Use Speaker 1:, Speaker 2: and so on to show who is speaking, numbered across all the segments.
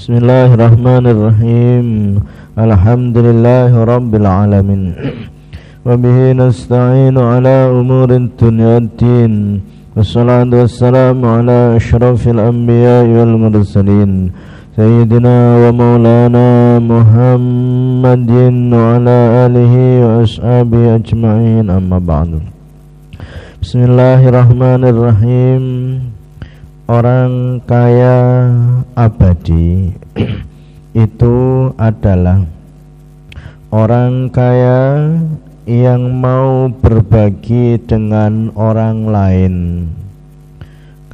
Speaker 1: Bismillahirrahmanirrahim Alhamdulillahi Rabbil Alamin Wabihi nasta'inu ala umurin dunya din Wassalatu wassalamu ala ashrafil anbiya wal mursalin Sayyidina wa maulana Muhammadin Wa ala alihi wa ashabihi ajma'in Amma ba'du Bismillahirrahmanirrahim Orang kaya abadi itu adalah orang kaya yang mau berbagi dengan orang lain.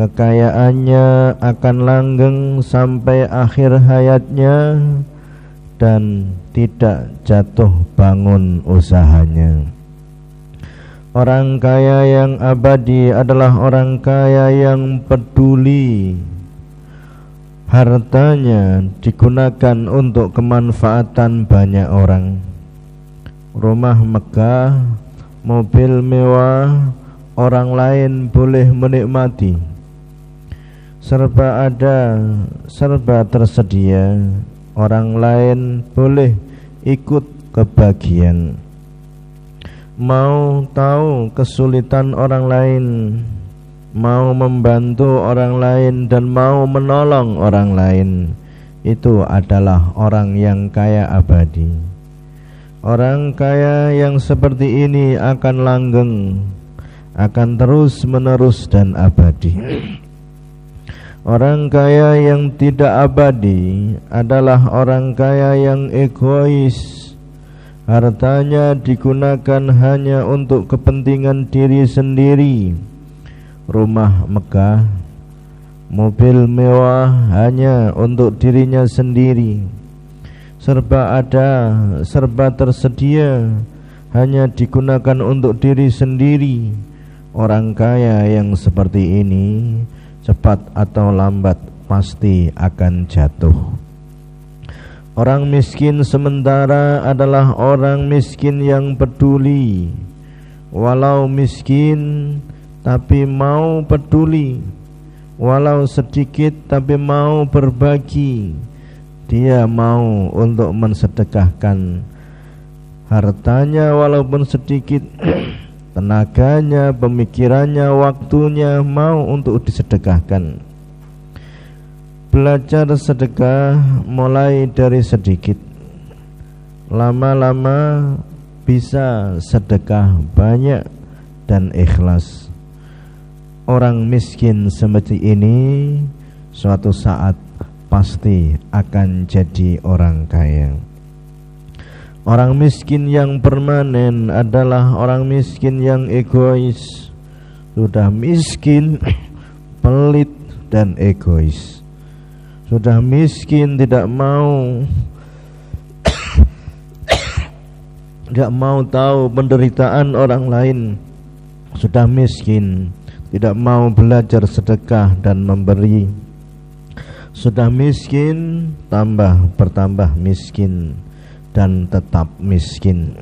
Speaker 1: Kekayaannya akan langgeng sampai akhir hayatnya dan tidak jatuh bangun usahanya. Orang kaya yang abadi adalah orang kaya yang peduli. Hartanya digunakan untuk kemanfaatan banyak orang. Rumah megah, mobil mewah, orang lain boleh menikmati. Serba ada, serba tersedia Orang lain boleh ikut kebagian mau tahu kesulitan orang lain, mau membantu orang lain dan mau menolong orang lain, itu adalah orang yang kaya abadi. Orang kaya yang seperti ini akan langgeng, akan terus menerus dan abadi. Orang kaya yang tidak abadi adalah orang kaya yang egois, Hartanya digunakan hanya untuk kepentingan diri sendiri. Rumah megah Mobil mewah hanya untuk dirinya sendiri. Serba ada, serba tersedia Hanya digunakan untuk diri sendiri. Orang kaya yang seperti ini Cepat atau lambat pasti akan jatuh Orang miskin sementara adalah orang miskin yang peduli. Walau miskin tapi mau peduli. Walau sedikit tapi mau berbagi. Dia mau untuk mensedekahkan Hartanya walaupun sedikit. Tenaganya, pemikirannya, waktunya mau untuk disedekahkan Belajar sedekah mulai dari sedikit. Lama-lama bisa sedekah banyak dan ikhlas. Orang miskin seperti ini Suatu saat pasti akan jadi orang kaya. Orang miskin yang permanen adalah orang miskin yang egois. Sudah miskin, pelit dan egois sudah miskin tidak mau. Tidak mau tahu penderitaan orang lain. Sudah miskin tidak mau belajar sedekah dan memberi. Sudah miskin tambah bertambah miskin dan tetap miskin.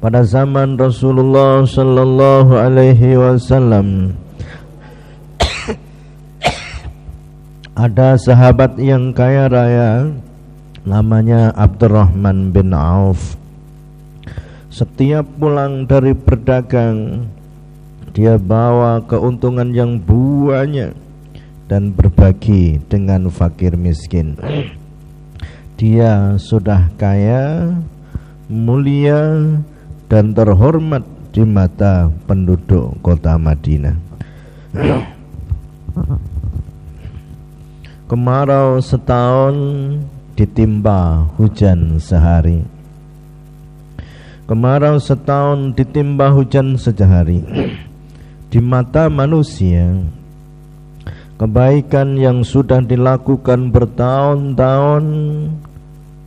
Speaker 1: Pada zaman Rasulullah sallallahu alaihi wasallam ada sahabat yang kaya raya namanya Abdurrahman bin Auf. Setiap pulang dari berdagang dia bawa keuntungan yang banyak dan berbagi dengan fakir miskin. Dia sudah kaya mulia dan terhormat di mata penduduk kota Madinah Kemarau setahun ditimpa hujan sehari. Kemarau setahun ditimpa hujan sehari Di mata manusia Kebaikan yang sudah dilakukan bertahun-tahun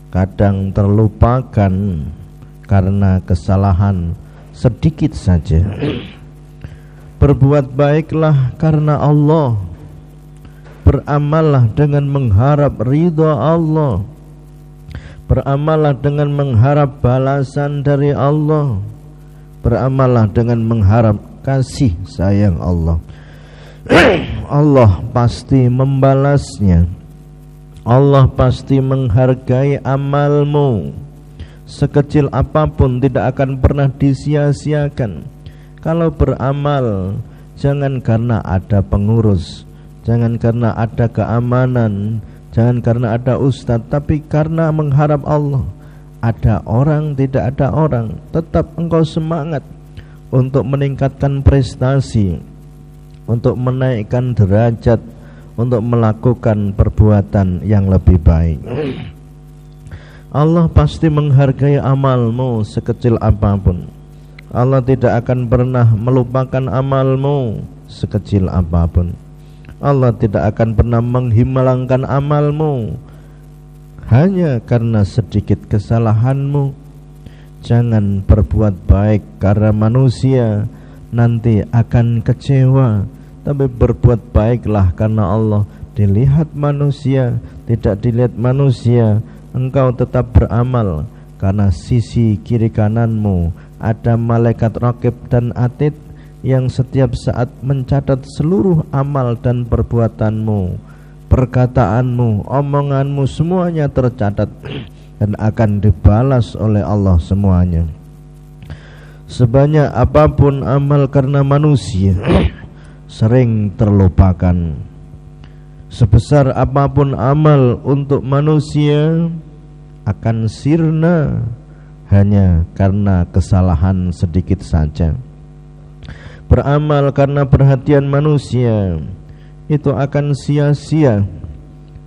Speaker 1: Kadang terlupakan Karena kesalahan sedikit saja. Berbuat baiklah karena Allah Beramallah dengan mengharap ridha Allah. Beramallah dengan mengharap balasan dari Allah. Beramallah dengan mengharap kasih sayang Allah. Allah pasti membalasnya. Allah pasti menghargai amalmu. Sekecil apa pun tidak akan pernah disia-siakan. Kalau beramal Jangan karena ada pengurus Jangan karena ada keamanan Jangan karena ada ustadz Tapi karena mengharap Allah. Ada orang, tidak ada orang Tetap engkau semangat Untuk meningkatkan prestasi Untuk menaikkan derajat Untuk melakukan perbuatan yang lebih baik. Allah pasti menghargai amalmu sekecil apa pun. Allah tidak akan pernah melupakan amalmu sekecil apa pun Allah tidak akan pernah menghilangkan amalmu. Hanya karena sedikit kesalahanmu. Jangan berbuat baik karena manusia nanti akan kecewa. Tapi berbuat baiklah karena Allah. Dilihat manusia, tidak dilihat manusia. Engkau tetap beramal karena sisi kiri kananmu ada malaikat rakib dan atid yang setiap saat mencatat seluruh amal dan perbuatanmu perkataanmu, omonganmu semuanya tercatat dan akan dibalas oleh Allah semuanya sebanyak apa pun amal karena manusia sering terlupakan sebesar apa pun amal untuk manusia akan sirna hanya karena kesalahan sedikit saja. Beramal karena perhatian manusia itu akan sia-sia.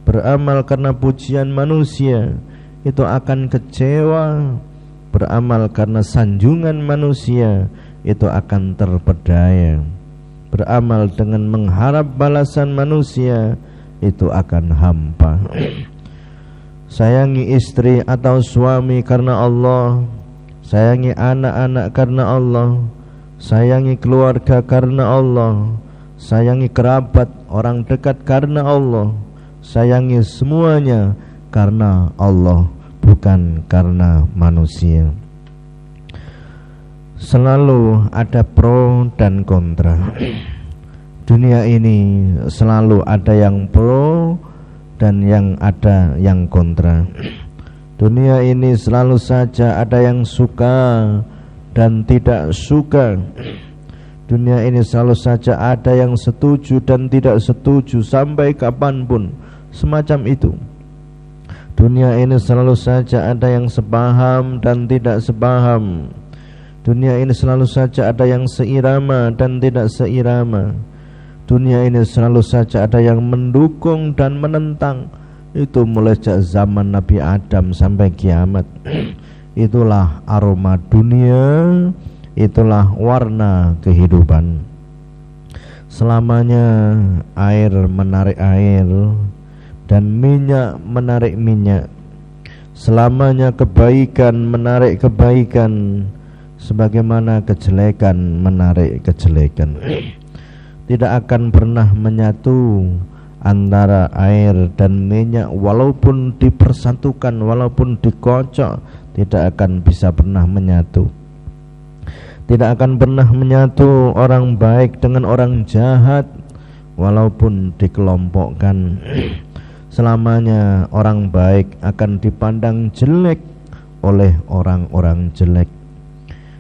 Speaker 1: Beramal karena pujian manusia itu akan kecewa. Beramal karena sanjungan manusia itu akan terpedaya. Beramal dengan mengharap balasan manusia itu akan hampa Sayangi istri atau suami karena Allah Sayangi anak-anak karena Allah Sayangi keluarga karena Allah. Sayangi kerabat orang dekat karena Allah. Sayangi semuanya karena Allah Bukan karena manusia. Selalu ada pro dan kontra. Dunia ini selalu ada yang pro dan yang ada yang kontra. Dunia ini selalu saja ada yang suka dan tidak suka. Dunia ini selalu saja ada yang setuju dan tidak setuju sampai kapan pun semacam itu. Dunia ini selalu saja ada yang sepaham dan tidak sepaham. Dunia ini selalu saja ada yang seirama dan tidak seirama. Dunia ini selalu saja ada yang mendukung dan menentang Itu mulai sejak zaman Nabi Adam sampai kiamat Itulah aroma dunia Itulah warna kehidupan. Selamanya air menarik air Dan minyak menarik minyak. Selamanya kebaikan menarik kebaikan Sebagaimana kejelekan menarik kejelekan. Tidak akan pernah menyatu antara air dan minyak walaupun dipersatukan walaupun dikocok tidak akan bisa pernah menyatu tidak akan pernah menyatu orang baik dengan orang jahat walaupun dikelompokkan selamanya orang baik akan dipandang jelek oleh orang-orang jelek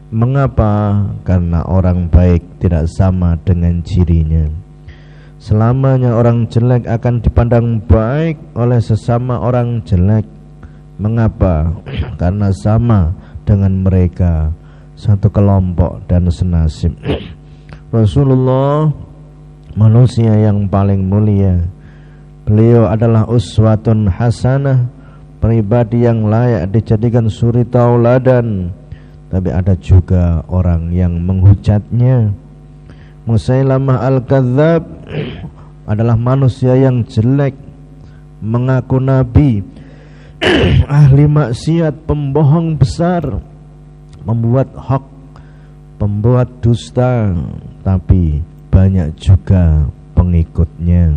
Speaker 1: Mengapa? Karena orang baik tidak sama dengan cirinya. Selamanya orang jelek akan dipandang baik oleh sesama orang jelek. Mengapa? Karena sama dengan mereka satu kelompok dan senasib. Rasulullah manusia yang paling mulia. Beliau adalah uswatun hasanah, pribadi yang layak dijadikan suri tauladan tapi ada juga orang yang menghujatnya Musailamah al-Kadzab adalah manusia yang jelek mengaku nabi ahli maksiat pembohong besar membuat hak pembuat dusta tapi banyak juga pengikutnya